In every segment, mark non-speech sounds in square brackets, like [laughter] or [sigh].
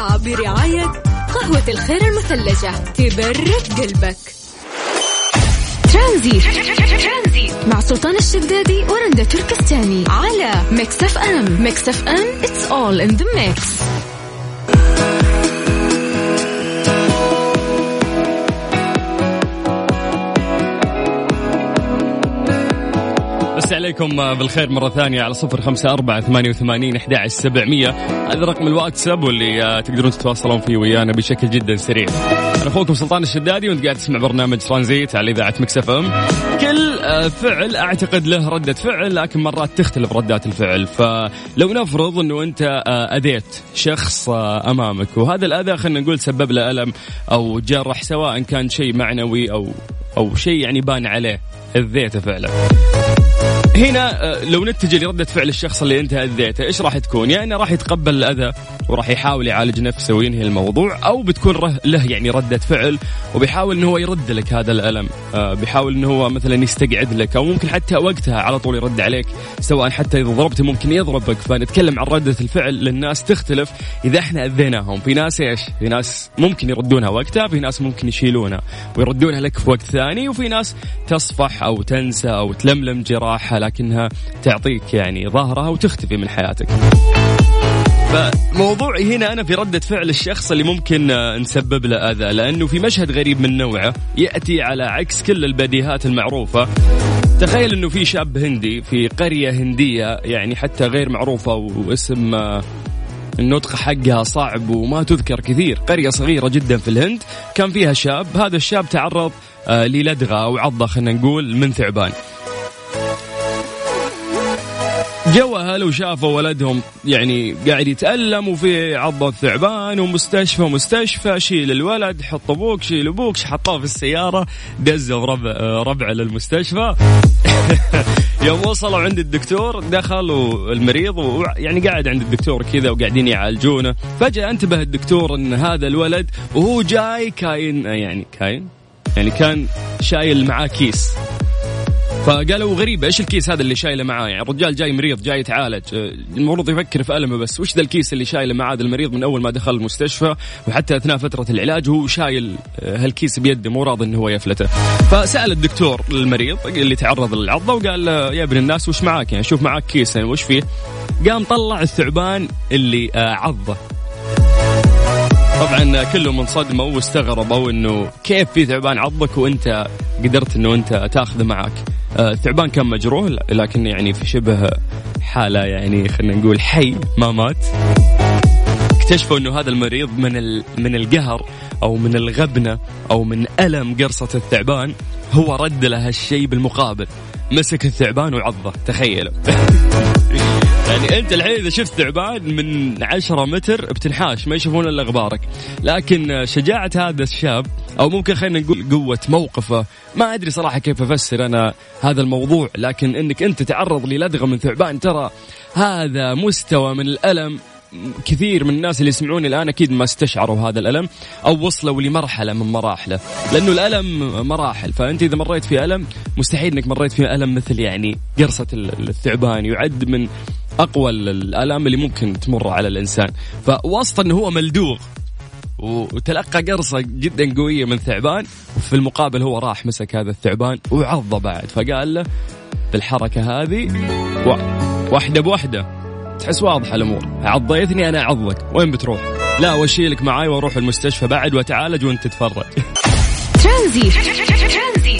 برعاية قهوة الخير المثلجة. تبرد قلبك. ترانزيت مع سلطان الشدادي ورندا تركستاني. على Mix FM. Mix FM it's all in the mix. عليكم بالخير مرة ثانية على صفر خمسة أربعة ثمانية وثمانين أحد سبعمية. هذا رقم الواتساب واللي آه، تقدرون تتواصلون فيه ويانا بشكل جدا سريع. أنا أخوكم سلطان الشدادي وأنت قاعد تسمع برنامج ترانزيت على إذاعة مكسف أم. كل آه، فعل أعتقد له ردة فعل لكن مرات تختلف ردات الفعل. فلو نفرض أنه أنت آه، أذيت شخص أمامك وهذا الأذى خلينا نقول سبب له ألم أو جرح سواء كان شيء معنوي أو أو شيء يعني بان عليه أذيته فعلا. هنا آه، لو نتجه لردة فعل الشخص اللي انت اذيته إيش راح تكون؟ يا انه راح يتقبل الأذى وراح يحاول يعالج نفسه وينهي الموضوع أو بتكون له يعني ردة فعل وبيحاول إنه هو يرد لك هذا الألم. آه، بيحاول إنه هو مثلا يستقعد لك أو ممكن حتى وقتها على طول يرد عليك سواء حتى إذا ضربته ممكن يضربك. فنتكلم عن ردة الفعل للناس تختلف. إذا إحنا أذيناهم في ناس إيش؟ في ناس ممكن يردونها وقتها في ناس ممكن يشيلونها ويردونها لك في وقت ثاني وفي ناس تصفح أو تنسى أو تلملم جراحها لكنها تعطيك يعني ظهرها وتختفي من حياتك. فموضوعي هنا أنا في ردة فعل الشخص اللي ممكن آه، نسبب له أذى لأنه في مشهد غريب من نوعه يأتي على عكس كل البديهات المعروفة. تخيل أنه في شاب هندي في قرية هندية يعني حتى غير معروفة واسم آه، النطق حقها صعب وما تذكر كثير. قرية صغيرة جدا في الهند كان فيها شاب هذا الشاب تعرض آه، للدغة أو عضة خلينا نقول من ثعبان. جو اهله شافوا ولدهم يعني قاعد يتألم وفي عضة ثعبان ومستشفى مستشفى شيل الولد حط أبوك شيل أبوك حطوه في السيارة دزوا ربع ربع للمستشفى. [laughs] يوم وصلوا عند الدكتور دخلوا المريض ويعني قاعد عند الدكتور كذا وقاعدين يعالجونه. فجأة انتبه الدكتور إن هذا الولد وهو جاي كأن يعني كأن يعني كان شايل معاه كيس. فقالوا غريبة إيش الكيس هذا اللي شايله معاه؟ يعني الرجال جاي مريض جاي يتعالج. آه، المفروض يفكر في ألمه بس وش ذا الكيس اللي شايله معاه هذا المريض من أول ما دخل المستشفى؟ وحتى أثناء فترة العلاج هو شايل آه، هالكيس بيده مو راضي إنه هو يفلته. فسأل الدكتور المريض اللي تعرض للعضة وقال يا ابن الناس وش معاك؟ يعني شوف معاك كيس يعني وش فيه؟ قام طلع الثعبان اللي آه، عضه. طبعا كلهم انصدموا واستغربوا إنه كيف في ثعبان عضك وأنت قدرت إنه أنت تاخذه معك آه، كان مجروح لكن يعني في شبه حالة يعني خلينا نقول حي ما مات. اكتشفوا إنه هذا المريض من من القهر أو من الغبنة أو من ألم قرصة الثعبان هو رد له هالشيء بالمقابل. مسك الثعبان وعضه تخيلوا. [laughs] يعني أنت الحين إذا شفت ثعبان من عشرة متر بتنحاش ما يشوفون إلا غبارك. لكن شجاعة هذا الشاب أو ممكن خلينا نقول قوة موقفه ما أدري صراحة كيف أفسر أنا هذا الموضوع لكن إنك أنت تعرض للدغة من ثعبان ترى هذا مستوى من الألم كثير من الناس اللي يسمعوني الآن أكيد ما استشعروا هذا الألم أو وصلوا لمرحلة من مراحله. لأنه الألم مراحل فأنت إذا مريت في ألم مستحيل إنك مريت في ألم مثل يعني قرصة الثعبان يعد من أقوى الآلام اللي ممكن تمر على الإنسان. فوسط إنه هو ملدوغ وتلقى قرصة جدا قوية من ثعبان وفي المقابل هو راح مسك هذا الثعبان وعضه بعد. فقال له بالحركة هذه واحدة بواحدة تحس واضحة الأمور. عضيتني أنا اعضك وين بتروح؟ لا واشيلك معاي وأروح المستشفى بعد واتعالج وأنت تتفرج. ترانزيت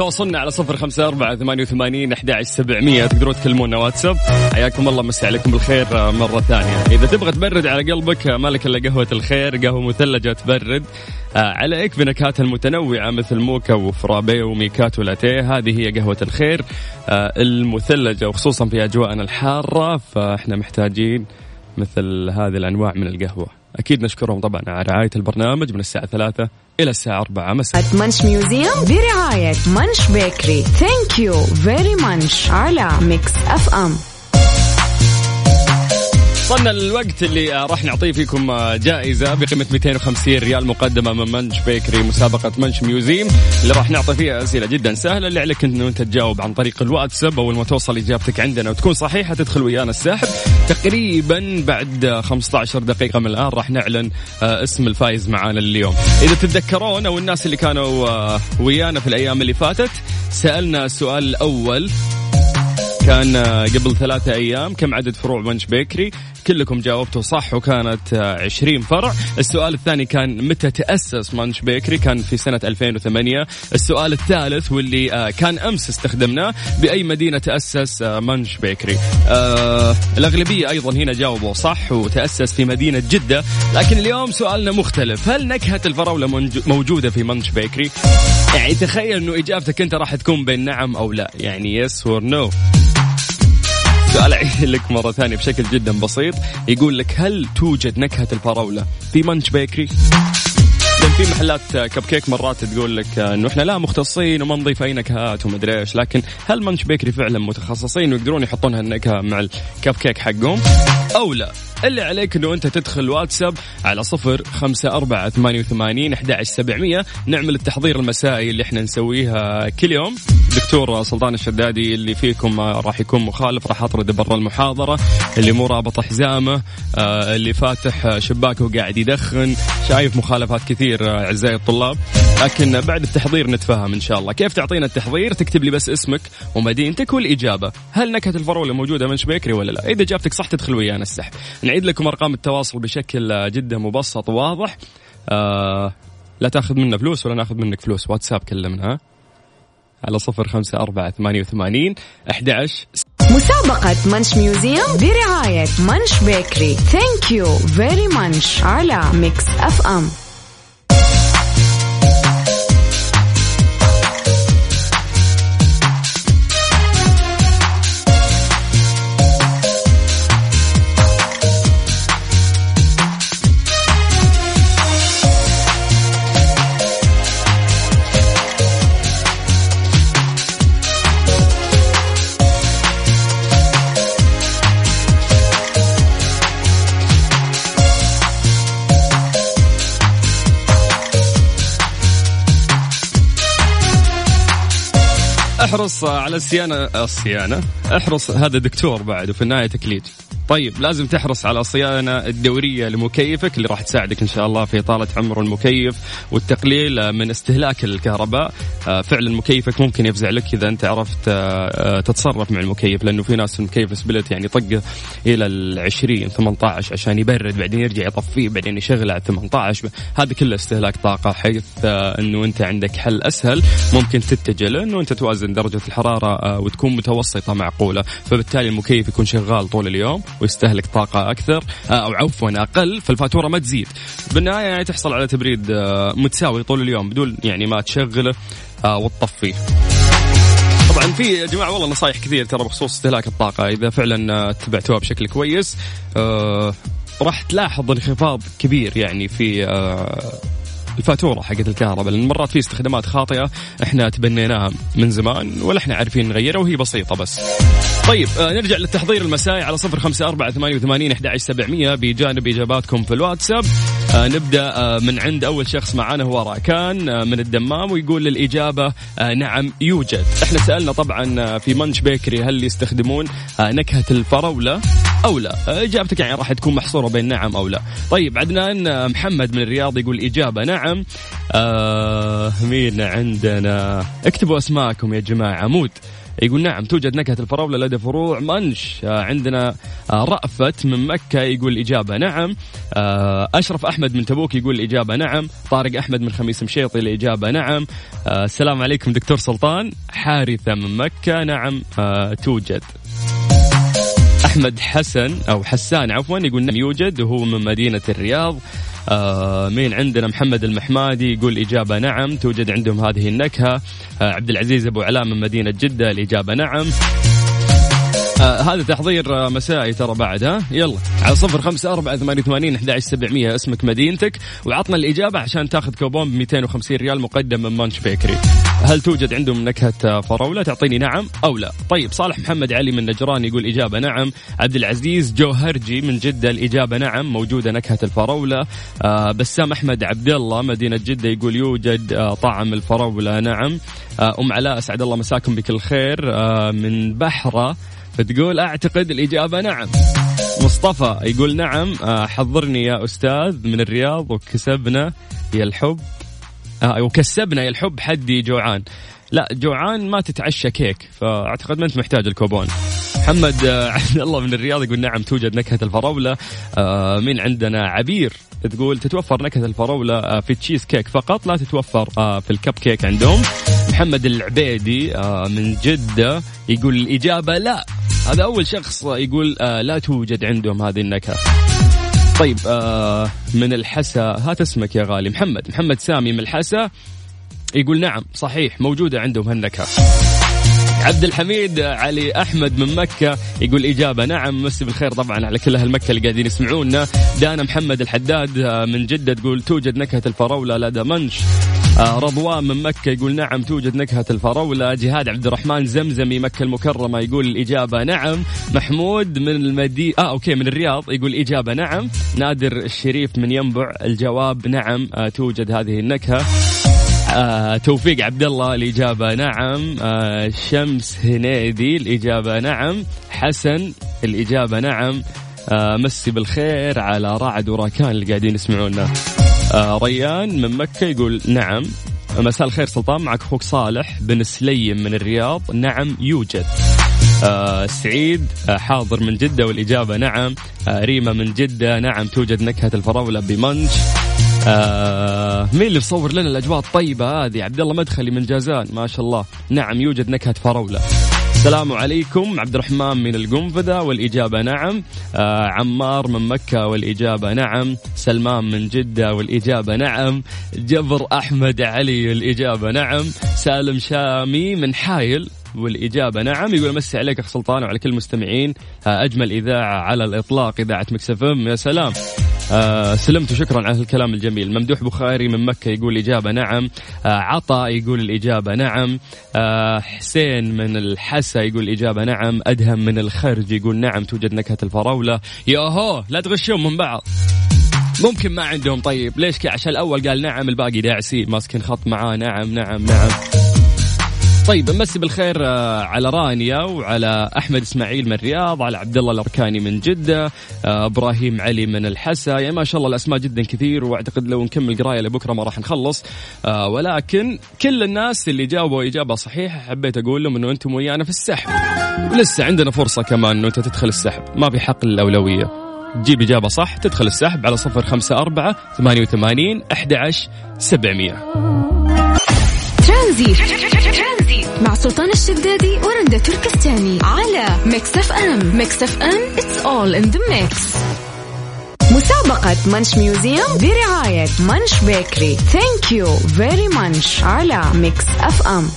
تواصلنا على صفر خمسة أربعة ثمانية وثمانين أحد سبعمية. تقدرون تكلمونا واتساب. حياكم الله مسي عليكم بالخير مرة ثانية. إذا تبغى تبرد على قلبك مالك إلا قهوة الخير قهوة مثلجة تبرد عليك بنكهاتها المتنوعة مثل موكا وفرابي وميكات ولاتيه هذه هي قهوة الخير المثلجة وخصوصا في أجواءنا الحارة. فإحنا محتاجين مثل هذه الأنواع من القهوة. أكيد نشكرهم طبعا على رعاية البرنامج من الساعة ثلاثة إلى الساعة أربعة. مساء. منش ميوزيوم برعاية منش بيكري ثانك يو فيري منش على ميكس أف أم وصلنا للوقت اللي راح نعطيه فيكم جائزة بقيمة 250 ريال مقدمة من Munch Bakery مسابقة Munch Museum. اللي راح نعطي فيها أسئلة جدا سهلة اللي عليك إنه أنت تجاوب عن طريق الواتساب أول ما توصل إجابتك عندنا. وتكون صحيحة تدخل ويانا السحب. تقريبا بعد 15 دقيقة من الآن راح نعلن اسم الفايز معانا اليوم إذا تتذكرون أو الناس اللي كانوا ويانا في الأيام اللي فاتت سألنا السؤال الأول كان قبل ثلاثة أيام كم عدد فروع Munch Bakery؟ كلكم جاوبتوا صح وكانت 20 فرع. السؤال الثاني كان متى تأسس Munch Bakery؟ كان في سنة 2008 السؤال الثالث واللي كان أمس استخدمناه. بأي مدينة تأسس Munch Bakery؟ آه الأغلبية أيضا هنا جاوبوا صح وتأسس في مدينة جدة. لكن اليوم سؤالنا مختلف. هل نكهة الفراولة موجودة في Munch Bakery؟ يعني تخيل أنه إجابتك أنت راح تكون بين نعم أو لا. يعني yes or no سؤال لك مرة ثانية بشكل جدا بسيط. يقول لك هل توجد نكهة الفراولة في Munch Bakery؟ لأن في محلات كب كيك مرات تقول لك إنه إحنا لا مختصين وما نضيف أي نكهات ومدري إيش لكن هل Munch Bakery فعلا متخصصين ويقدرون يحطون هالنكهة مع الكب كيك حقهم أو لا؟ اللي عليك إنه أنت تدخل واتساب على صفر خمسة أربعة ثمانية وثمانين أحد سبعمية. نعمل التحضير المسائي اللي إحنا نسويها كل يوم. دكتور سلطان الشدادي اللي فيكم راح يكون مخالف راح اطرده برا المحاضرة. اللي مو رابط حزامه آه اللي فاتح شباكه وقاعد يدخن. شايف مخالفات كثير أعزائي الطلاب. لكن بعد التحضير نتفاهم إن شاء الله. كيف تعطينا التحضير؟ تكتب لي بس اسمك ومدينتك والإجابة. هل نكهة الفراوله موجودة Munch Bakery ولا لا؟ إذا اجابتك صح تدخل ويانا السحب. نعيد لكم أرقام التواصل بشكل جدا مبسط وواضح. آه لا تأخذ منا فلوس ولا نأخذ منك فلوس. واتساب كلمنا. على صفر خمسة أربعة ثمانية وثمانين أحد مسابقة منش ميوزيوم برعاية منش بيكري ثانك يو فيري منش على ميكس أف أم احرص على الصيانه الصيانة. احرص هذا دكتور بعد وفي النهاية تكليج طيب لازم تحرص على الصيانة الدورية لمكيفك اللي راح تساعدك إن شاء الله في إطالة عمر المكيف والتقليل من استهلاك الكهرباء. فعلا مكيفك ممكن يفزع لك إذا أنت عرفت تتصرف مع المكيف لأنه في ناس المكيف سبلت يعني طقه إلى ال 20 18 عشان يبرد بعدين يرجع يطفيه بعدين يشغله على 18 هذا كله استهلاك طاقة حيث أنه أنت عندك حل أسهل ممكن تتجه له أنه أنت توازن درجة الحرارة وتكون متوسطة معقولة. فبالتالي المكيف يكون شغال طول اليوم. ويستهلك طاقة أكثر أو عفوا أقل فالفاتورة ما تزيد. بالنهاية يعني تحصل على تبريد متساوي طول اليوم بدون يعني ما تشغله وتطفيه طبعا في يا جماعة والله نصايح كثير ترى بخصوص استهلاك الطاقة. إذا فعلا اتبعتوها بشكل كويس آه راح تلاحظ انخفاض كبير يعني في آه الفاتورة حقت الكهرباء لأن مرات في استخدامات خاطئة إحنا تبنيناها من زمان ولا إحنا عارفين نغيرها وهي بسيطة بس. طيب آه نرجع للتحضير المسائي على صفر خمسة أربعة ثمانية وثمانين أحد سبعمية بجانب إجاباتكم في الواتساب. آه نبدأ آه من عند أول شخص معانا هو راكان آه من الدمام ويقول الإجابة آه نعم يوجد. إحنا سألنا طبعا في منش بيكري هل يستخدمون آه نكهة الفراولة؟ أو لا. إجابتك يعني راح تكون محصورة بين نعم أو لا. طيب عدنان آه محمد من الرياض يقول إجابة نعم. آه مين عندنا؟ اكتبوا أسماءكم يا جماعة. عمود يقول نعم توجد نكهة الفراولة لدى فروع منش. آه عندنا آه رأفت من مكة يقول الإجابة نعم. أشرف أحمد من تبوك يقول الإجابة نعم. طارق أحمد من خميس مشيطي الإجابة نعم. السلام عليكم دكتور سلطان. حارثة من مكة. نعم توجد. أحمد حسن أو حسان عفوا يقول نعم يوجد وهو من مدينة الرياض. آه مين عندنا محمد المحمادي يقول إجابة نعم توجد عندهم هذه النكهة. آه عبد العزيز أبو علاء من مدينة جدة الإجابة نعم. آه هذا تحضير آه مسائي ترى بعد ها؟ يلا. على صفر خمسة أربعة ثمانية وثمانين أحد سبعمية اسمك مدينتك وعطنا الإجابة عشان تاخذ كوبون ب 250 ريال مقدم من مانش بيكري هل توجد عندهم نكهة فراولة؟ تعطيني نعم أو لا. طيب صالح محمد علي من نجران يقول إجابة نعم. عبد العزيز جوهرجي من جدة الإجابة نعم. موجودة نكهة الفراولة. آه بسام أحمد عبد الله مدينة جدة يقول يوجد آه طعم الفراولة. نعم. آه أم علاء أسعد الله مساكم بكل خير. آه من بحرة فتقول أعتقد الإجابة نعم. مصطفى يقول نعم آه حضرني يا أستاذ من الرياض وكسبنا يا الحب. آه وكسبنا يا الحب حدي جوعان. لا جوعان ما تتعشى كيك فأعتقد ما أنت محتاج الكوبون. محمد آه، [laughs] عبد الله من الرياض يقول نعم توجد نكهة الفراولة. آه مين عندنا عبير تقول تتوفر نكهة الفراولة آه في التشيز كيك فقط لا تتوفر في الكب كيك عندهم. محمد العبيدي آه من جدة يقول الإجابة لا. هذا أول شخص يقول آه لا توجد عندهم هذه النكهة. طيب آه من الحسا هات اسمك يا غالي. محمد محمد سامي من الحسا يقول نعم صحيح موجودة عندهم هالنكهة. عبد الحميد علي أحمد من مكة يقول إجابة نعم مسي بالخير طبعا على كل أهل مكه اللي قاعدين يسمعونا. دانا محمد الحداد من جدة تقول توجد نكهة الفراولة لدى منش رضوان من مكة يقول نعم توجد نكهة الفراولة. جهاد عبد الرحمن زمزمي مكة المكرمة يقول الإجابة نعم. محمود من المدي آه أوكي من الرياض يقول الإجابة نعم. نادر الشريف من ينبع الجواب نعم. آه توجد هذه النكهة. آه توفيق عبد الله الإجابة نعم. آه شمس هنيدي الإجابة نعم. حسن الإجابة نعم. آه مسي بالخير على رعد وراكان اللي قاعدين يسمعونا. آه ريان من مكة يقول نعم مساء الخير سلطان معك أخوك صالح بن سليم من الرياض. نعم يوجد. آه سعيد آه حاضر من جدة والإجابة نعم. آه ريما من جدة نعم توجد نكهة الفراولة بمنش آه مين اللي مصور لنا الأجواء الطيبة هذه؟ عبد الله مدخلي من جازان ما شاء الله. نعم يوجد نكهة فراولة. السلام عليكم. عبد الرحمن من القنفذة والإجابة نعم. آه عمار من مكة والإجابة نعم. سلمان من جدة والإجابة نعم. جبر أحمد علي الإجابة نعم. سالم شامي من حايل والإجابة نعم. يقول مسي عليك أخ سلطان وعلى كل المستمعين. آه أجمل إذاعة على الإطلاق إذاعة مكسفم يا سلام. آه سلمت وشكرا على الكلام الجميل. ممدوح بخاري من مكة يقول الإجابة نعم. آه عطا يقول الإجابة نعم. آه حسين من الحسا يقول الإجابة نعم. أدهم من الخرج يقول نعم. توجد نكهة الفراولة. ياهو لا تغشون من بعض. ممكن ما عندهم. طيب ليش كي عشان الأول قال نعم الباقي داعسين. ماسكين خط معاه. نعم نعم نعم. طيب نمسي بالخير آه، على رانيا وعلى أحمد إسماعيل من الرياض على عبد الله الأركاني من جدة آه، إبراهيم علي من الحسا. يعني ما شاء الله الأسماء جدا كثير وأعتقد لو نكمل قراية لبكرة ما راح نخلص. آه، ولكن كل الناس اللي جاوبوا إجابة صحيحة حبيت أقول لهم إنه أنتم ويانا في السحب. ولسه عندنا فرصة كمان إنه أنت تدخل السحب. ما في حق الاولويه تجيب إجابة صح تدخل السحب على صفر خمسة أربعة ثمانية وثمانين أحد عشر سبعمية. مع سلطان الشدادي ورندا تركستاني على Mix FM Mix FM it's all in the mix. مسابقة Munch Museum برعاية Munch Bakery thank you very Munch على Mix FM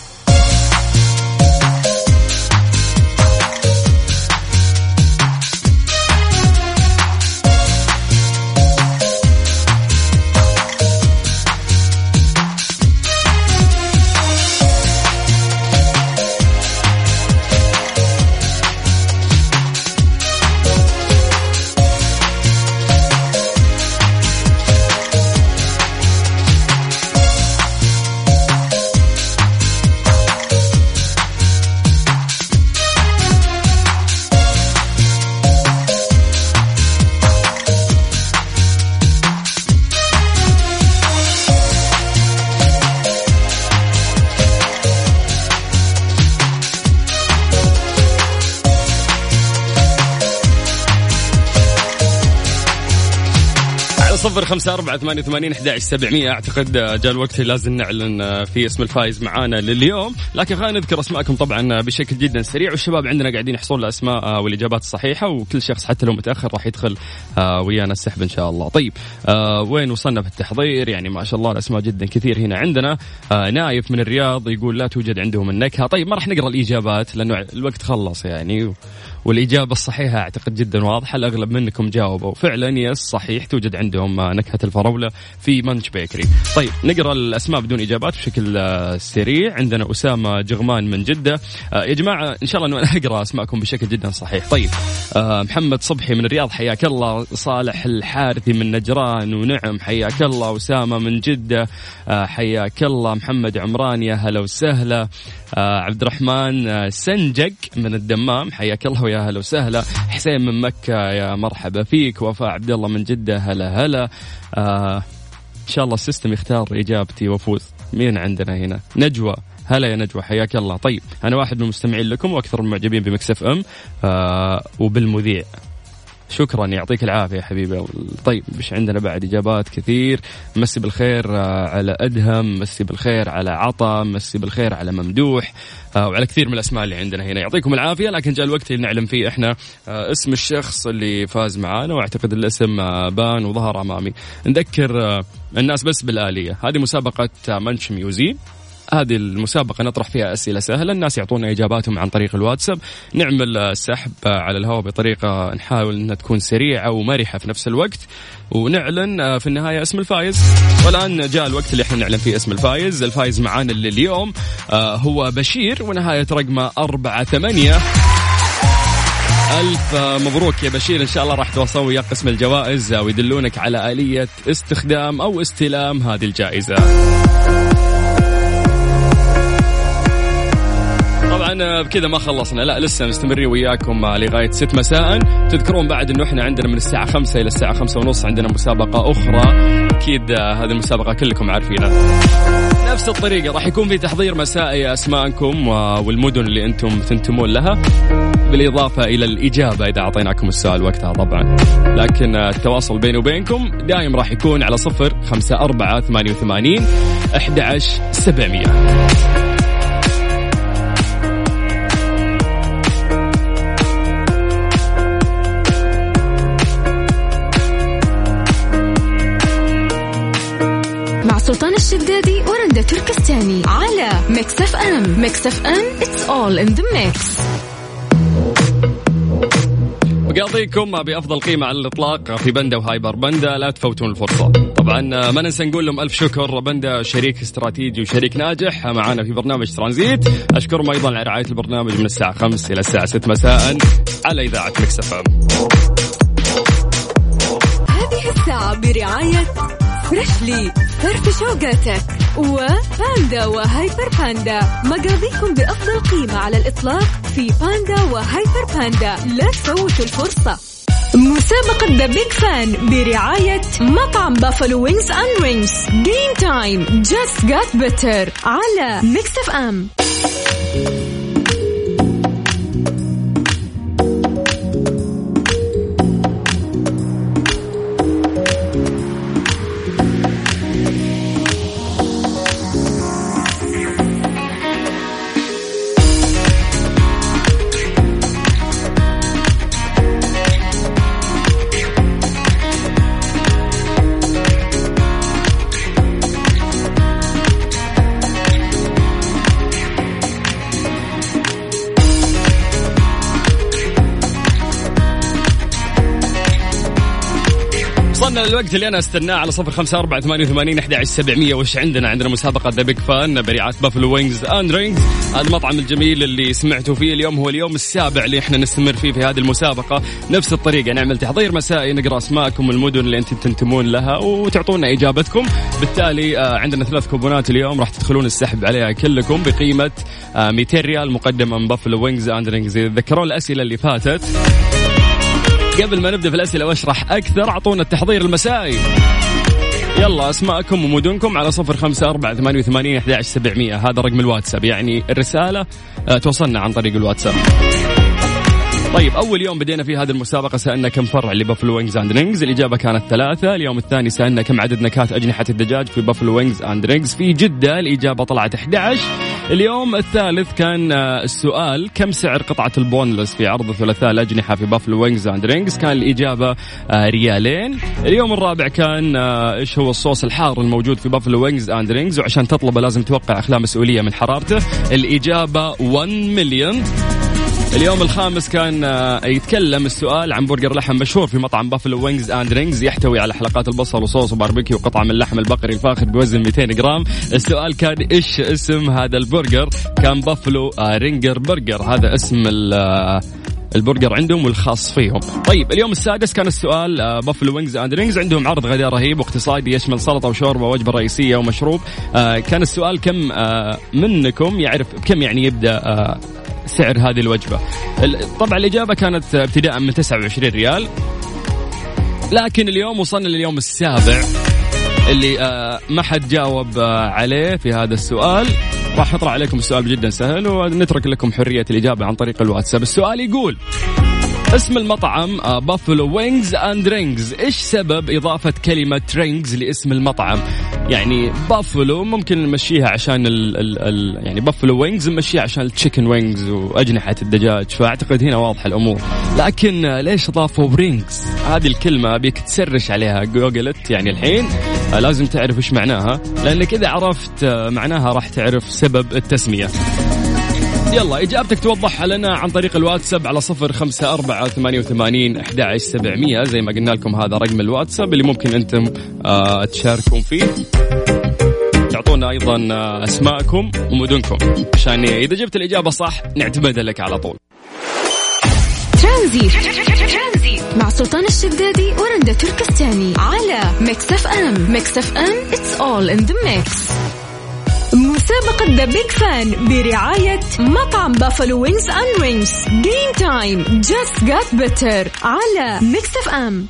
خمسة أربعة ثمانية وثمانين أحد سبعمية. أعتقد جاء الوقت لازم نعلن في اسم الفايز معانا لليوم. لكن خلينا نذكر أسماءكم طبعا بشكل جدا سريع. والشباب عندنا قاعدين يحصلون الأسماء والإجابات الصحيحة وكل شخص حتى لو متأخر راح يدخل ويانا السحب إن شاء الله. طيب وين وصلنا في التحضير؟ يعني ما شاء الله الأسماء جدا كثير هنا عندنا. نايف من الرياض يقول لا توجد عندهم النكهة. طيب ما راح نقرأ الإجابات لأنه الوقت خلص يعني. والإجابة الصحيحة أعتقد جدا واضحة. الأغلب منكم جاوبوا. فعلا yes صحيح توجد عندهم نكهة الفراولة في منش بيكري طيب نقرأ الأسماء بدون إجابات بشكل آه، سريع. عندنا أسامة جغمان من جدة. آه، يا جماعة إن شاء الله أنه أنا [laughs] أقرأ أسماءكم بشكل جدا صحيح. طيب آه، محمد صبحي من الرياض حياك الله. صالح الحارثي من نجران. ونعم حياك الله. أسامة من جدة حياك الله. محمد عمران يا هلا وسهلا. عبد الرحمن سنجق من الدمام حياك الله. ويا هلا وسهلا. حسين من مكة يا مرحبا فيك. وفاء عبد الله من جدة هلا هلا. آه إن شاء الله ال system يختار إجابتي وأفوز. مين عندنا هنا؟ نجوى. هلا يا نجوى حياك الله. طيب أنا واحد من المستمعين لكم وأكثر المعجبين ب Mix FM. آه وبالمذيع. شكرا يعطيك العافية حبيبي. طيب مش عندنا بعد إجابات كثير. مسي بالخير آه، على أدهم مسي بالخير على عطا مسي بالخير على ممدوح آه، وعلى كثير من الأسماء اللي عندنا هنا. يعطيكم العافية لكن جاء الوقت اللي نعلم فيه إحنا آه، اسم الشخص اللي فاز معانا وأعتقد الاسم بان وظهر أمامي. نذكر الناس بس بالآلية. هذه مسابقة منش ميوزي. هذه المسابقة نطرح فيها أسئلة سهلة. الناس يعطونا إجاباتهم عن طريق الواتساب. نعمل سحب على الهواء بطريقة نحاول أنها تكون سريعة ومرحة في نفس الوقت. ونعلن في النهاية اسم الفايز. والآن جاء الوقت اللي إحنا نعلن فيه اسم الفايز. الفايز معانا اليوم آه، هو بشير. ونهاية رقمه أربعة ثمانية. ألف مبروك يا بشير. إن شاء الله راح توصلوا ويا قسم الجوائز ويدلونك على آلية استخدام أو استلام هذه الجائزة. طبعا بكذا ما خلصنا. لا لسه مستمرين وياكم لغاية 6 مساء. تذكرون بعد انه إحنا عندنا من الساعة 5 إلى الساعة 5 ونص عندنا مسابقة أخرى. أكيد هذه المسابقة كلكم عارفينها. نفس الطريقة راح يكون في تحضير مسائي أسماءكم والمدن اللي أنتم تنتمون لها. بالإضافة إلى الإجابة إذا أعطيناكم السؤال وقتها طبعا. لكن التواصل بيني وبينكم دائم راح يكون على صفر خمسة أربعة ثمانية وثمانين أحد عشر سبعمية. سلطان الشدادي ورندا تركستاني على Mix FM Mix FM it's all in the mix مقاضيكم بأفضل قيمة على الإطلاق في بندا وهايبر بندا لا تفوتون الفرصة. طبعا ما ننسى نقول لهم ألف شكر بندا شريك استراتيجي وشريك ناجح معنا في برنامج ترانزيت. أشكرهم أيضا على رعاية البرنامج من الساعة 5 إلى الساعة 6 مساء على إذاعة Mix FM هذه الساعة برعاية Freshly فرفش وقاتك وباندا وهايبر باندا. مقاضيكم بأفضل قيمة على الإطلاق في باندا وهايبر باندا. لا تفوتوا الفرصة. مسابقة The Big Fun برعاية مطعم Buffalo Wings and Rings game time just got better على Mix FM وصلنا للوقت اللي أنا استناه على صفر خمسة أربعة ثمانية وثمانين أحد سبعمية وش عندنا؟ عندنا مسابقة The Big Fun برعاية Buffalo Wings and Rings المطعم الجميل اللي سمعتوا فيه اليوم هو اليوم السابع اللي إحنا نستمر فيه في هذه المسابقة. نفس الطريقة نعمل تحضير مسائي نقرأ أسماءكم والمدن اللي أنتم تنتمون لها وتعطونا إجابتكم. بالتالي آه، عندنا ثلاث كوبونات اليوم راح تدخلون السحب عليها كلكم بقيمة 200 آه، ريال مقدمة من Buffalo Wings and Rings تذكرون الأسئلة اللي فاتت قبل ما نبدأ في الأسئلة وأشرح أكثر أعطونا التحضير المسائي. يلا أسماءكم ومدنكم على صفر خمسة أربعة ثمانية وثمانين أحد سبعمية. هذا رقم الواتساب يعني الرسالة آه، توصلنا عن طريق الواتساب. طيب أول يوم بدينا في هذه المسابقة سألنا كم فرع ل Buffalo Wings and Rings الإجابة كانت ثلاثة. اليوم الثاني سألنا كم عدد نكهات أجنحة الدجاج في Buffalo Wings and Rings. في جدة الإجابة طلعت 11 اليوم الثالث كان آه، السؤال كم سعر قطعة ال boneless في عرض ثلاثاء الأجنحة في Buffalo Wings and Rings كان الإجابة آه، ريالين. اليوم الرابع كان آه، إيش هو الصوص الحار الموجود في Buffalo Wings and Rings وعشان تطلبه لازم توقع اخلاء مسؤولية من حرارته. الإجابة 1 مليون اليوم الخامس كان آه، يتكلم السؤال عن برجر لحم مشهور في مطعم Buffalo Wings and Rings يحتوي على حلقات البصل وصوص وباربيكيو وقطعة من اللحم البقري الفاخر بوزن 200 جرام. السؤال كان إيش اسم هذا البرجر؟ كان بافلو آه، Ringer burger هذا اسم آه، البرجر عندهم والخاص فيهم. طيب اليوم السادس كان السؤال Buffalo Wings and Rings عندهم عرض غداء رهيب واقتصادي يشمل سلطة وشوربة ووجبة رئيسية ومشروب. كان السؤال كم منكم يعرف كم يعني يبدأ سعر هذه الوجبة. طبعا الإجابة كانت ابتداء من 29 ريال. لكن اليوم وصلنا لليوم السابع اللي آه، ما حد جاوب آه، عليه في هذا السؤال. راح نطرح عليكم السؤال جدا سهل ونترك لكم حرية الإجابة عن طريق الواتساب. السؤال يقول اسم المطعم Buffalo Wings and Rings إيش سبب إضافة كلمة Rings لاسم المطعم؟ يعني بافلو ممكن نمشيها عشان ال ال ال يعني Buffalo Wings نمشيها عشان ال chicken wings وأجنحة الدجاج فأعتقد هنا واضحة الأمور. لكن ليش اضافوا Rings هذه الكلمة ابيك ت search عليها جوجلت يعني الحين لازم تعرف إيش معناها لأنك إذا عرفت معناها راح تعرف سبب التسمية. يلا إجابتك توضحها لنا عن طريق الواتساب على صفر خمسة أربعة ثمانية وثمانين أحد سبعمية. زي ما قلنا لكم هذا رقم الواتساب اللي ممكن أنتم آه تشاركون فيه. تعطونا أيضا آه أسماءكم ومدنكم. عشان إذا جبت الإجابة صح نعتمد لك على طول. ترانزي مع سلطان الشدادي ورندا تركستاني على Mix FM. Mix FM it's all in the mix. مسابقة The Big Fun برعاية مطعم Buffalo Wings and Rings game time just got better على Mix FM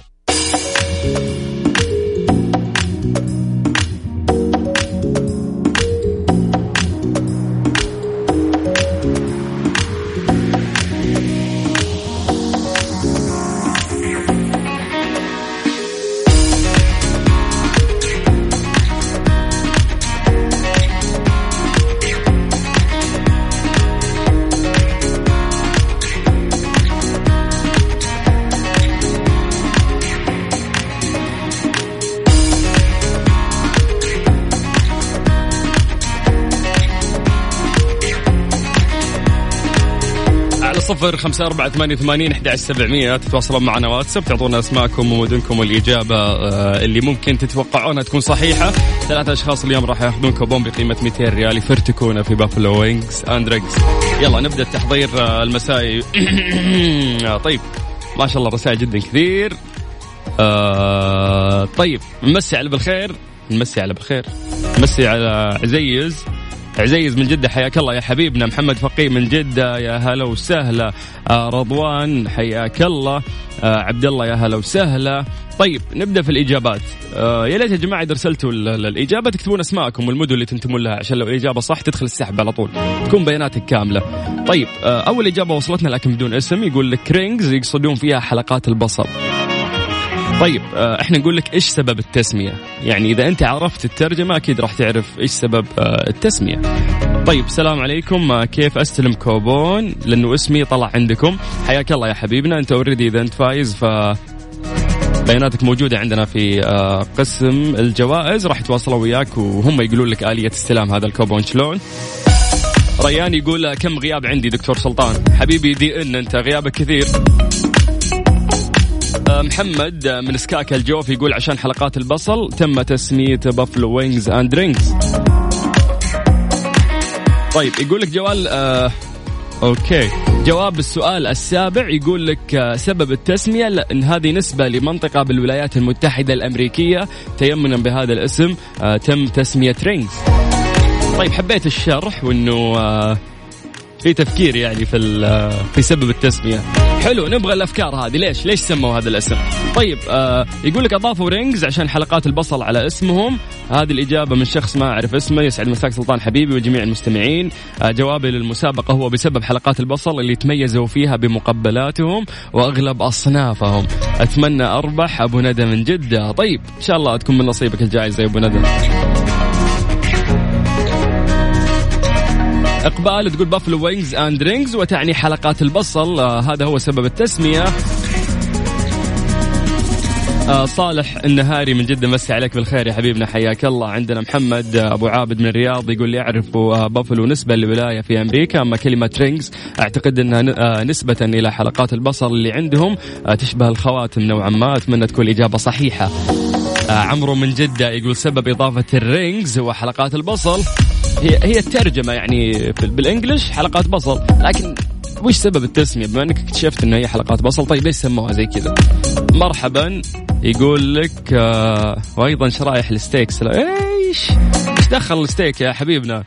صفر خمسة أربعة ثمانية ثمانين أحد سبعمية. تتواصلون معنا واتساب تعطونا أسماءكم ومدنكم والإجابة آه، اللي ممكن تتوقعونها تكون صحيحة. ثلاثة أشخاص اليوم راح ياخذون كوبون بقيمة 200 ريال يفرتكونها في Buffalo Wings and Rings يلا نبدأ التحضير آه، المسائي. [coughs] طيب ما شاء الله رسائل جدا كثير. آه طيب نمسي على بالخير. نمسي على بالخير. نمسي على عزيز. عزيز من جدة حياك الله يا حبيبنا. محمد فقيه من جدة يا هلا وسهلا. آه رضوان حياك الله. آه عبد الله يا هلا وسهلا. طيب نبدأ في الإجابات. آه يا ليت يا جماعة إذا أرسلتوا الإجابة تكتبون أسماءكم والمدن اللي تنتمون لها عشان لو الإجابة صح تدخل السحب على طول. تكون بياناتك كاملة. طيب آه أول إجابة وصلتنا لكن بدون اسم يقول لك رينجز يقصدون فيها حلقات البصل طيب آه، إحنا نقول لك إيش سبب التسمية؟ يعني إذا أنت عرفت الترجمة أكيد راح تعرف إيش سبب آه، التسمية. طيب السلام عليكم آه، كيف أستلم كوبون؟ لأنه اسمي طلع عندكم. حياك الله يا حبيبنا أنت already إذا أنت فايز ف بياناتك موجودة عندنا في قسم الجوائز. راح يتواصلوا وياك وهم يقولون لك آلية استلام هذا الكوبون شلون. ريان يقول كم غياب عندي دكتور سلطان؟ حبيبي DN أنت غيابك كثير. محمد من سكاكا الجوف يقول عشان حلقات البصل تم تسمية Buffalo Wings and Rings طيب يقول لك جوال آه okay. جواب السؤال السابع يقول لك آه سبب التسمية لأن هذه نسبة لمنطقة بالولايات المتحدة الأمريكية تيمنا بهذا الاسم آه تم تسمية Rings. طيب حبيت الشرح وإنه آه في تفكير يعني في في سبب التسمية. حلو نبغى الأفكار هذه. ليش؟ ليش سموا هذا الاسم؟ طيب آه يقول لك أضافوا رينجز عشان حلقات البصل على اسمهم. هذه الإجابة من شخص ما أعرف اسمه يسعد مساك سلطان حبيبي وجميع المستمعين. آه جوابي للمسابقة هو بسبب حلقات البصل اللي تميزوا فيها بمقبلاتهم وأغلب أصنافهم. أتمنى أربح أبو ندى من جدة. طيب إن شاء الله تكون من نصيبك الجائزة يا أبو ندى. إقبال تقول Buffalo Wings and Rings وتعني حلقات البصل. آه هذا هو سبب التسمية. آه صالح النهاري من جدة مسي عليك بالخير يا حبيبنا حياك الله. عندنا محمد آه أبو عابد من الرياض يقول لي يعرف آه بافلو نسبة لولاية في أمريكا. أما كلمة rings أعتقد إنها آه نسبة إلى حلقات البصل اللي عندهم. آه تشبه الخواتم نوعا ما. أتمنى تكون الإجابة صحيحة. آه عمرو من جدة يقول سبب إضافة ال rings هو حلقات البصل. هي هي الترجمة يعني بال English حلقات بصل. لكن وش سبب التسمية؟ بما إنك اكتشفت انها هي حلقات بصل طيب ليش سموها زي كذا؟ مرحبا يقول لك آه وأيضا شرائح ال steaks. إيش؟ إيش دخل الستيك يا حبيبنا؟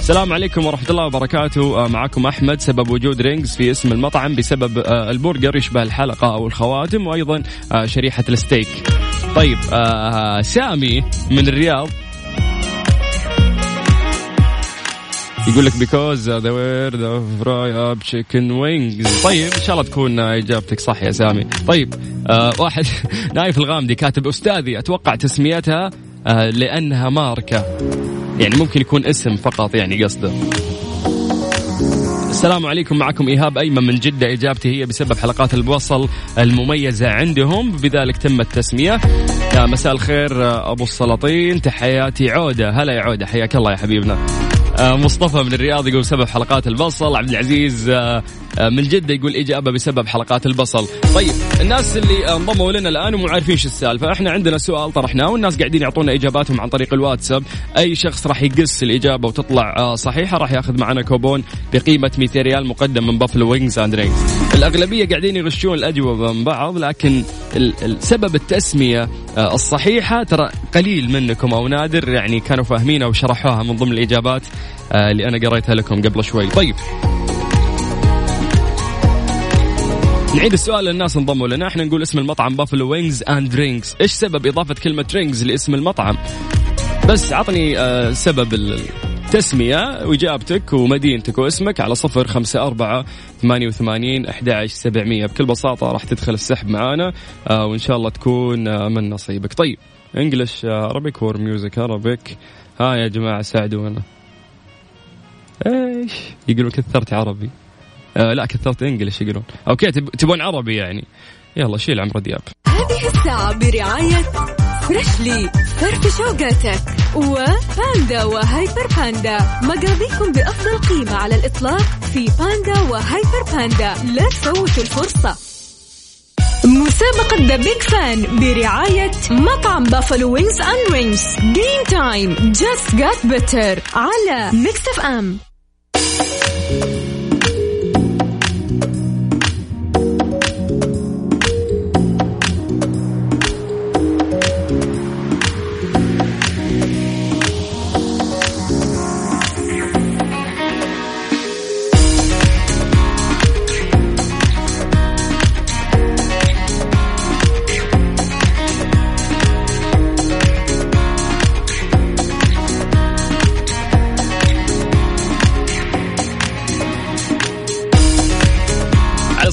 السلام عليكم ورحمة الله وبركاته. آه معكم أحمد سبب وجود rings في اسم المطعم بسبب آه البرجر يشبه الحلقة أو الخواتم وأيضا آه شريحة الستيك. طيب سامي من الرياض يقول لك because they were the fry up chicken wings طيب إن شاء الله تكون إجابتك صح يا سامي. طيب آه واحد [laughs] نايف الغامدي كاتب أستاذي أتوقع تسميتها آه لأنها ماركة. يعني ممكن يكون اسم فقط يعني قصده. السلام عليكم معكم إيهاب أيمن من جدة. إجابتي هي بسبب حلقات البصل المميزة عندهم. بذلك تم التسمية. يا مساء الخير أبو السلاطين. تحياتي عودة. هلا يا عودة. حياك الله يا حبيبنا. مصطفى من الرياض يقول سبب حلقات البصل. عبد العزيز من جدة يقول إجابة بسبب حلقات البصل. طيب الناس اللي انضموا لنا الآن ومو عارفين شو السالفة إحنا عندنا سؤال طرحناه والناس قاعدين يعطونا إجاباتهم عن طريق الواتساب. أي شخص راح يقص الإجابة وتطلع صحيحة راح ياخذ معنا كوبون بقيمة 200 ريال مقدم من Buffalo Wings and Rings الأغلبية قاعدين يغشون الأجوبة من بعض لكن سبب التسمية الصحيحة ترى قليل منكم أو نادر يعني كانوا فاهمينها وشرحوها من ضمن الإجابات اللي أنا قريتها لكم قبل شوي. طيب نعيد السؤال للناس انضموا لنا. إحنا نقول اسم المطعم Buffalo Wings and Rings إيش سبب إضافة كلمة rings لاسم المطعم؟ بس عطني آه سبب التسمية وإجابتك ومدينتك واسمك على صفر خمسة أربعة ثمانية وثمانين أحد سبعمية. بكل بساطة راح تدخل السحب معانا آه وإن شاء الله تكون آه من نصيبك. طيب English Arabic more music Arabic ها يا جماعة ساعدونا. إيش؟ يقولون كثرت عربي. آه لا كثرت English يقولون. okay تبون عربي يعني. يلا شيل عمرو دياب. هذه الساعة برعاية Freshly فرفش أوقاتك وباندا وهايبر باندا مقاضيكم بأفضل قيمة على الإطلاق في باندا وهايبر باندا لا تفوتوا الفرصة. مسابقة The Big Fun برعاية مطعم Buffalo Wings and Rings game time just got better على Mix FM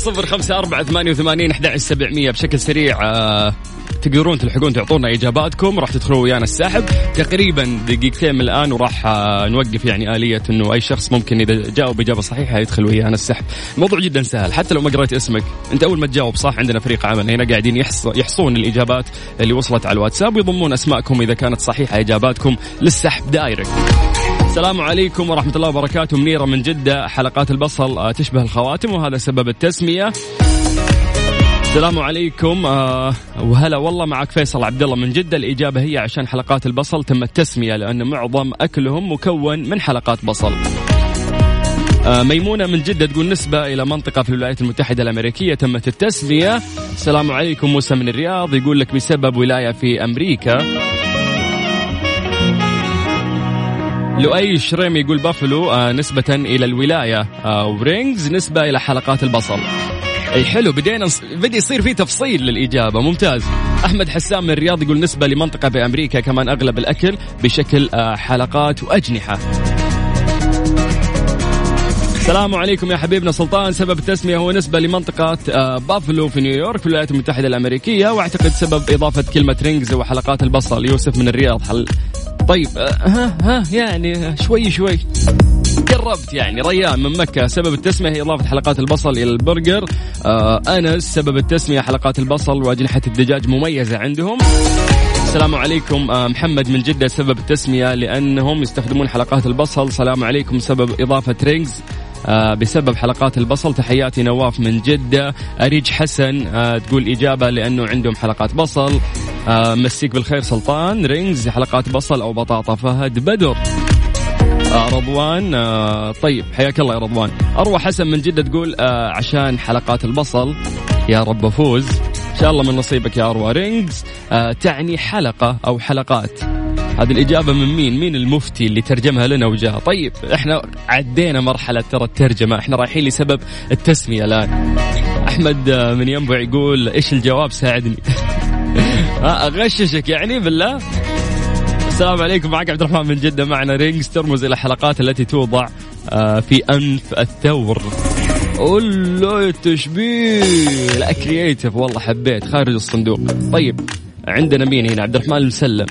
صفر خمسة أربعة ثمانية وثمانين أحد سبعمية بشكل سريع آه تقدرون تلحقون تعطونا إجاباتكم راح تدخلوا ويانا السحب تقريبا دقيقتين من الآن وراح آه نوقف يعني آلية أنه أي شخص ممكن إذا جاوب إجابة صحيحة يدخل ويانا السحب. الموضوع جدا سهل حتى لو ما قريت اسمك أنت أول ما تجاوب صح عندنا فريق عمل هنا قاعدين يحص يحصون الإجابات اللي وصلت على الواتساب ويضمون أسماءكم إذا كانت صحيحة إجاباتكم للسحب دايركت. السلام عليكم ورحمة الله وبركاته. منيرة من جدة حلقات البصل تشبه الخواتم وهذا سبب التسمية. السلام عليكم آه وهلا والله معك فيصل عبد الله من جدة. الإجابة هي عشان حلقات البصل تم التسمية لأن معظم أكلهم مكون من حلقات بصل. آه ميمونة من جدة تقول نسبة إلى منطقة في الولايات المتحدة الأمريكية تمت التسمية. السلام عليكم موسى من الرياض يقول لك بسبب ولاية في أمريكا. لؤي الشريم يقول بافلو آه نسبة إلى الولاية آه و rings نسبة إلى حلقات البصل. اي حلو بدينا بدا يصير في تفصيل للإجابة ممتاز. أحمد حسام من الرياض يقول نسبة لمنطقة بأمريكا كمان أغلب الأكل بشكل آه حلقات وأجنحة. السلام عليكم يا حبيبنا سلطان. سبب التسمية هو نسبة لمنطقة بافلو في نيويورك في الولايات المتحدة الأمريكية وأعتقد سبب إضافة كلمة rings وحلقات البصل. يوسف من الرياض حل طيب آه، ها ها يعني شوي شوي. قربت يعني ريان من مكة سبب التسمية هي إضافة حلقات البصل إلى البرجر. آه أنس سبب التسمية حلقات البصل وأجنحة الدجاج مميزة عندهم. السلام عليكم آه محمد من جدة سبب التسمية لأنهم يستخدمون حلقات البصل. السلام عليكم سبب إضافة rings. آه بسبب حلقات البصل. تحياتي نواف من جدة. أريج حسن آه تقول إجابة لأنه عندهم حلقات بصل. آه مسيك بالخير سلطان. rings حلقات بصل أو بطاطا فهد بدر. آه رضوان آه طيب حياك الله يا رضوان. أروى حسن من جدة تقول آه عشان حلقات البصل. يا رب أفوز. إن شاء الله من نصيبك يا أروى rings آه تعني حلقة أو حلقات. هذه الإجابة من مين؟ مين المفتي اللي ترجمها لنا وجاء؟ طيب إحنا عدينا مرحلة ترى الترجمة، إحنا رايحين لسبب التسمية الآن. أحمد آه، من ينبع يقول إيش الجواب ساعدني. [laughs] أغششك يعني بالله؟ السلام عليكم معك عبد الرحمن من جدة معنى rings ترمز إلى الحلقات التي توضع آه، في أنف الثور الله التشبيه لا creative والله حبيت خارج الصندوق طيب عندنا مين هنا عبد الرحمن المسلم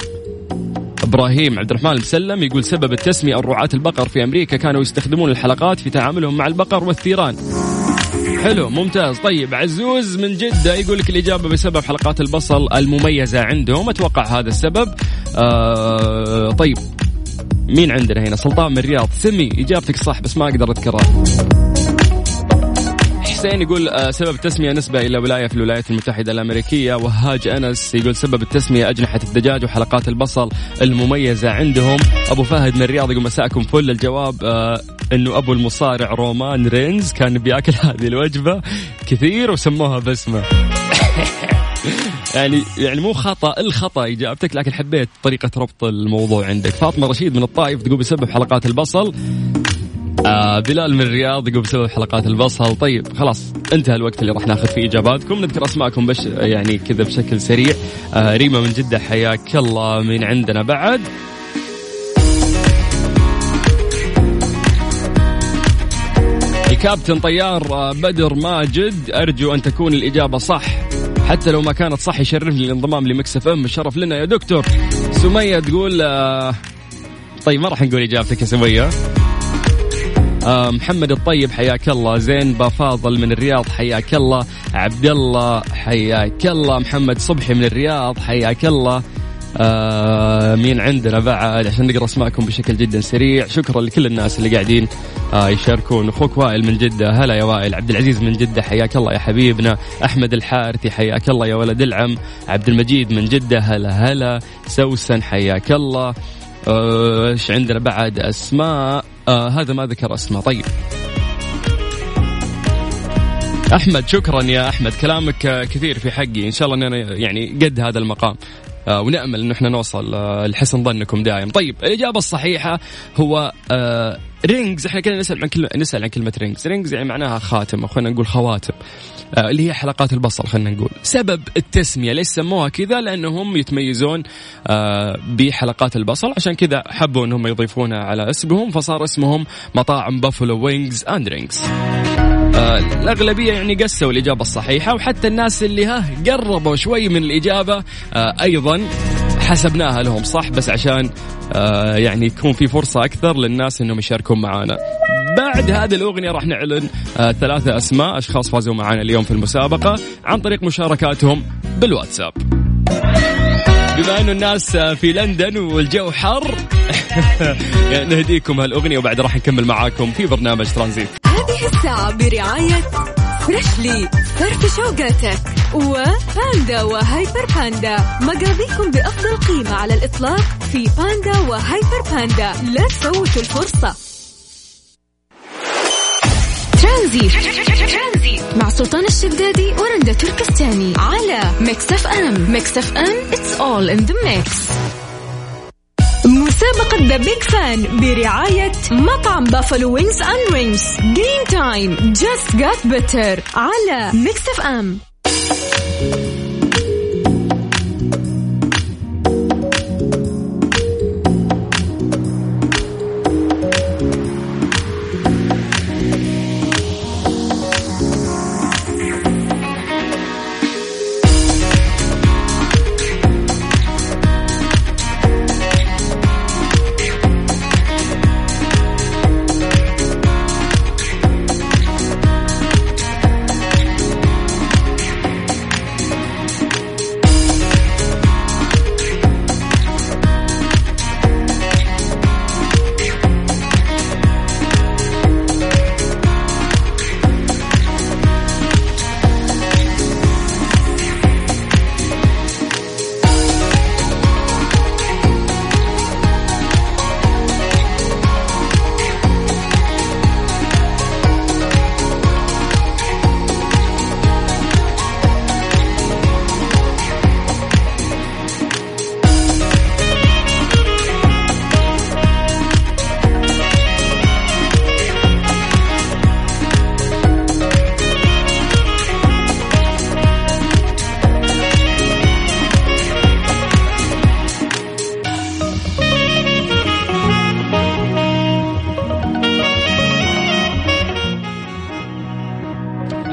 إبراهيم عبد الرحمن المسلم يقول سبب التسمية الرعاة البقر في أمريكا كانوا يستخدمون الحلقات في تعاملهم مع البقر والثيران. حلو ممتاز. طيب عزوز من جدة يقول لك الإجابة بسبب حلقات البصل المميزة عندهم. أتوقع هذا السبب. آه طيب مين عندنا هنا؟ سلطان من الرياض سمي إجابتك صح بس ما أقدر أذكرها حسين يقول آه، سبب التسمية نسبة إلى ولاية في الولايات المتحدة الأمريكية. وهاج أنس يقول سبب التسمية أجنحة الدجاج وحلقات البصل المميزة عندهم. أبو فهد من الرياض يقول مساءكم فل. الجواب آه أنه أبو المصارع رومان رينز كان بياكل [laughs] هذه الوجبة كثير وسموها باسمه [laughs] يعني يعني مو خطأ الخطأ إجابتك لكن حبيت طريقة ربط الموضوع عندك. فاطمة رشيد من الطائف تقول بسبب حلقات البصل آه بلال من الرياض يقول بسبب حلقات البصل. طيب خلاص انتهى الوقت اللي راح ناخذ فيه إجاباتكم. نذكر أسماءكم بش يعني كذا بشكل سريع. آه ريما من جدة حياك الله من عندنا. بعد. الكابتن طيار آه، بدر ماجد أرجو أن تكون الإجابة صح. حتى لو ما كانت صح يشرفني الانضمام لمكس إف إم. الشرف لنا يا دكتور. سمية تقول آه طيب ما راح نقول إجابتك يا سمية. محمد الطيب حياك الله. زين بافاضل من الرياض حياك الله. عبد الله حياك الله. محمد صبحي من الرياض حياك الله. آه مين عندنا بعد؟ عشان نقرأ أسماءكم بشكل جدا سريع. شكرا لكل الناس اللي قاعدين آه يشاركون. أخوك وائل من جدة. هلا يا وائل. عبد العزيز من جدة حياك الله يا حبيبنا. أحمد الحارثي حياك الله يا ولد العم. عبد المجيد من جدة هلا هلا. سوسن حياك الله. آه، إيش عندنا بعد؟ أسماء. آه هذا ما ذكر اسماء طيب. أحمد شكرا يا أحمد. كلامك كثير في حقي. إن شاء الله اننا يعني قد هذا المقام. آه ونأمل انه إحنا نوصل آه لحسن ظنكم دائم طيب الإجابة الصحيحة هو آه rings إحنا كنا نسأل عن كلمه نسأل عن كلمة rings rings يعني معناها خاتم أو خلينا نقول خواتم. آه اللي هي حلقات البصل خلينا نقول. سبب التسمية ليش سموها كذا؟ لأنهم يتميزون آه بحلقات البصل عشان كذا حبوا إنهم يضيفونها على اسمهم فصار اسمهم مطاعم Buffalo Wings and Rings آه الأغلبية يعني قسوا الإجابة الصحيحة وحتى الناس اللي ها قربوا شوي من الإجابة آه أيضا حسبناها لهم صح؟ بس عشان آه يعني يكون في فرصة أكثر للناس أنهم يشاركون معنا بعد هذه الأغنية راح نعلن آه ثلاثة أسماء أشخاص فازوا معنا اليوم في المسابقة عن طريق مشاركاتهم بالواتساب. بما إنه الناس في لندن والجو حر [laughs] نهديكم هالأغنية وبعد راح نكمل معاكم في برنامج ترانزيت. هذه الساعة برعاية فريشلي فرف شوقاتك وباندا وهيبر باندا. مقاضيكم بأفضل قيمة على الإطلاق في باندا وهيبر باندا. لا تفوتوا الفرصة. ترانزيت. مع سلطان الشدادي ورندا تركستاني على Mix FM. Mix FM it's all in the mix. مسابقة The Big Fun برعاية مطعم بافلو وينجز اند وينجز جرين تايم جاست جات بيتر على Mix FM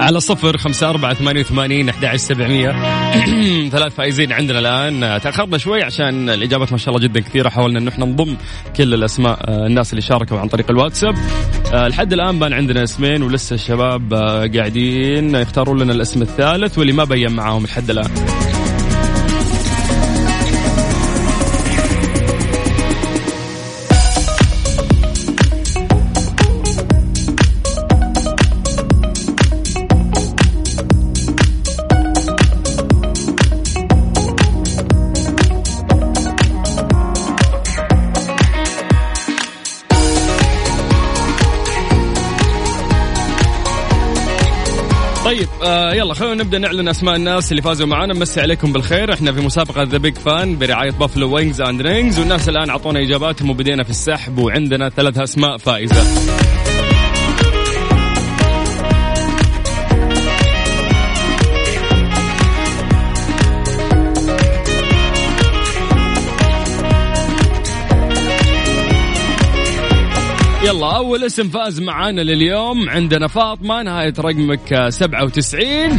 على صفر خمسة أربعة ثمانية وثمانين أحد سبعمية. [clears throat] ثلاث فائزين عندنا الآن. تأخرنا شوي عشان الإجابات ما شاء الله جدا كثيرة. حاولنا أنه إحنا نضم كل الأسماء آه، الناس اللي شاركوا عن طريق الواتساب. آه، لحد الآن بان عندنا اسمين ولسه الشباب آه، قاعدين. يختارون لنا الاسم الثالث واللي ما بين معاهم لحد الآن. آه يلا خلونا نبدأ نعلن أسماء الناس اللي فازوا معنا. نمسي عليكم بالخير. إحنا في مسابقة The Big Fan برعاية Buffalo Wings and Rings والناس الآن أعطونا إجاباتهم وبدينا في السحب وعندنا ثلاث أسماء فائزة. يلا أول اسم فاز معانا لليوم. عندنا فاطمة نهاية رقمك 97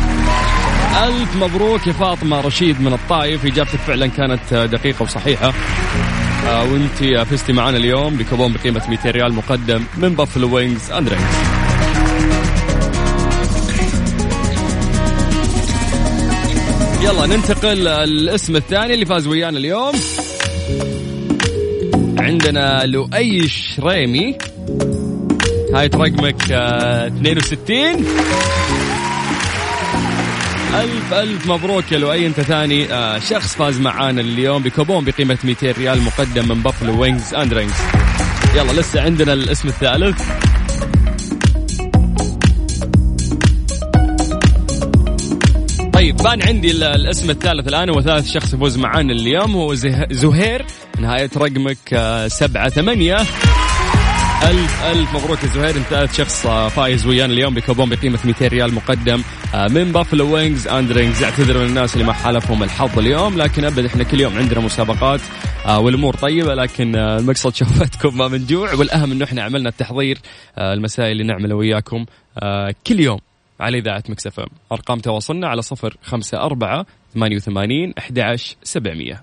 ألف مبروك يا فاطمة. رشيد من الطايف. إجابتك فعلا كانت دقيقة وصحيحة. آه وأنت فزتي معانا اليوم بكوبون بقيمة 200 ريال مقدم من Buffalo Wings and يلا ننتقل الاسم الثاني اللي فاز ويانا اليوم. عندنا لؤي شريمي نهاية رقمك 62 آه، ألف ألف مبروك يا لؤي. أنت ثاني آه، شخص فاز معانا اليوم بكوبون بقيمة 200 ريال مقدم من Buffalo Wings and Rings. يلا لسه عندنا الاسم الثالث. طيب بان عندي الاسم الثالث الآن. هو ثالث شخص يفوز معانا اليوم. هو زهير. نهاية رقمك آه، سبعة ثمانية. ألف ألف مبروك يا زهير. أنت ثالث شخص آه، فايز ويانا اليوم بكوبون بقيمة 200 ريال مقدم آه، من Buffalo Wings and Rings اعتذر من الناس اللي ما حالفهم الحظ اليوم لكن أبد إحنا كل يوم عندنا مسابقات والأمور طيبة لكن المقصد [laughs] شوفتكم ما من جوع. والأهم أنه إحنا عملنا التحضير المسائي اللي نعمله وياكم كل يوم على إذاعة Mix FM أرقام تواصلنا على صفر خمسة أربعة ثمانية وثمانين أحد سبعمية.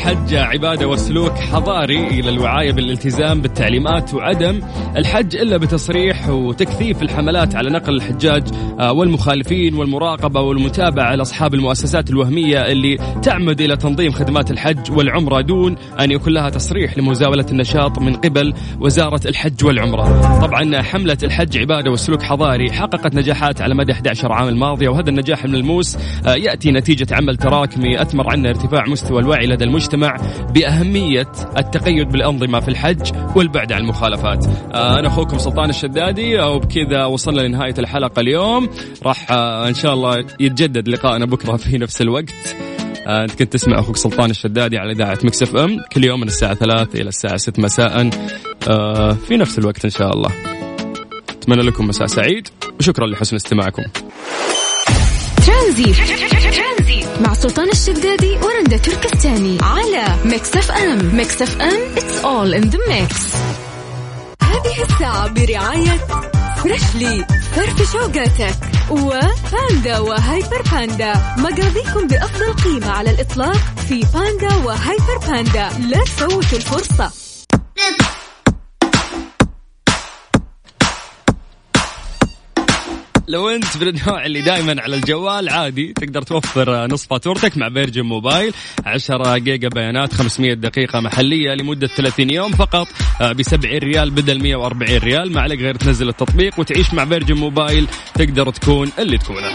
الحج عبادة وسلوك حضاري إلى الوعاية بالالتزام بالتعليمات وعدم الحج إلا بتصريح وتكثيف الحملات على نقل الحجاج آه، والمخالفين والمراقبة والمتابعة لأصحاب المؤسسات الوهمية اللي تعمد إلى تنظيم خدمات الحج والعمرة دون أن يكون لها تصريح لمزاولة النشاط من قبل وزارة الحج والعمرة. طبعا حملة الحج عبادة وسلوك حضاري حققت نجاحات على مدى 11 عام الماضية وهذا النجاح الملموس آه، يأتي نتيجة عمل تراكمي أثمر عنا ارتفاع مستوى الوعي لدى المجتمع. بأهمية التقيد بالأنظمة في الحج والبعد عن المخالفات. آه، أنا أخوكم سلطان الشدادي وبكذا وصلنا لنهاية الحلقة اليوم. راح آه، إن شاء الله يتجدد لقائنا بكرة في نفس الوقت. أنت كنت تسمع أخوك سلطان الشدادي على إذاعة Mix FM. كل يوم من الساعة 3 إلى الساعة 6 مساء. في نفس الوقت إن شاء الله. أتمنى لكم مساء سعيد وشكرا لحسن استماعكم. ترانزي مع سلطان الشدادي ورندا تركستاني على Mix FM Mix FM it's all in the mix هذه الساعة برعاية Freshly فرفش أوقاتك وباندا وهايبر باندا مقاضيكم بأفضل قيمة على الإطلاق في باندا وهايبر باندا لا تفوتوا الفرصة. لو انت من النوع اللي دائما على الجوال عادي تقدر توفر نص فاتورتك مع Virgin Mobile 10 جيجا بيانات 500 دقيقة محلية لمدة 30 يوم فقط ب 70 ريال بدل 140 ريال ما عليك غير تنزل التطبيق وتعيش مع Virgin Mobile تقدر تكون اللي تكونه.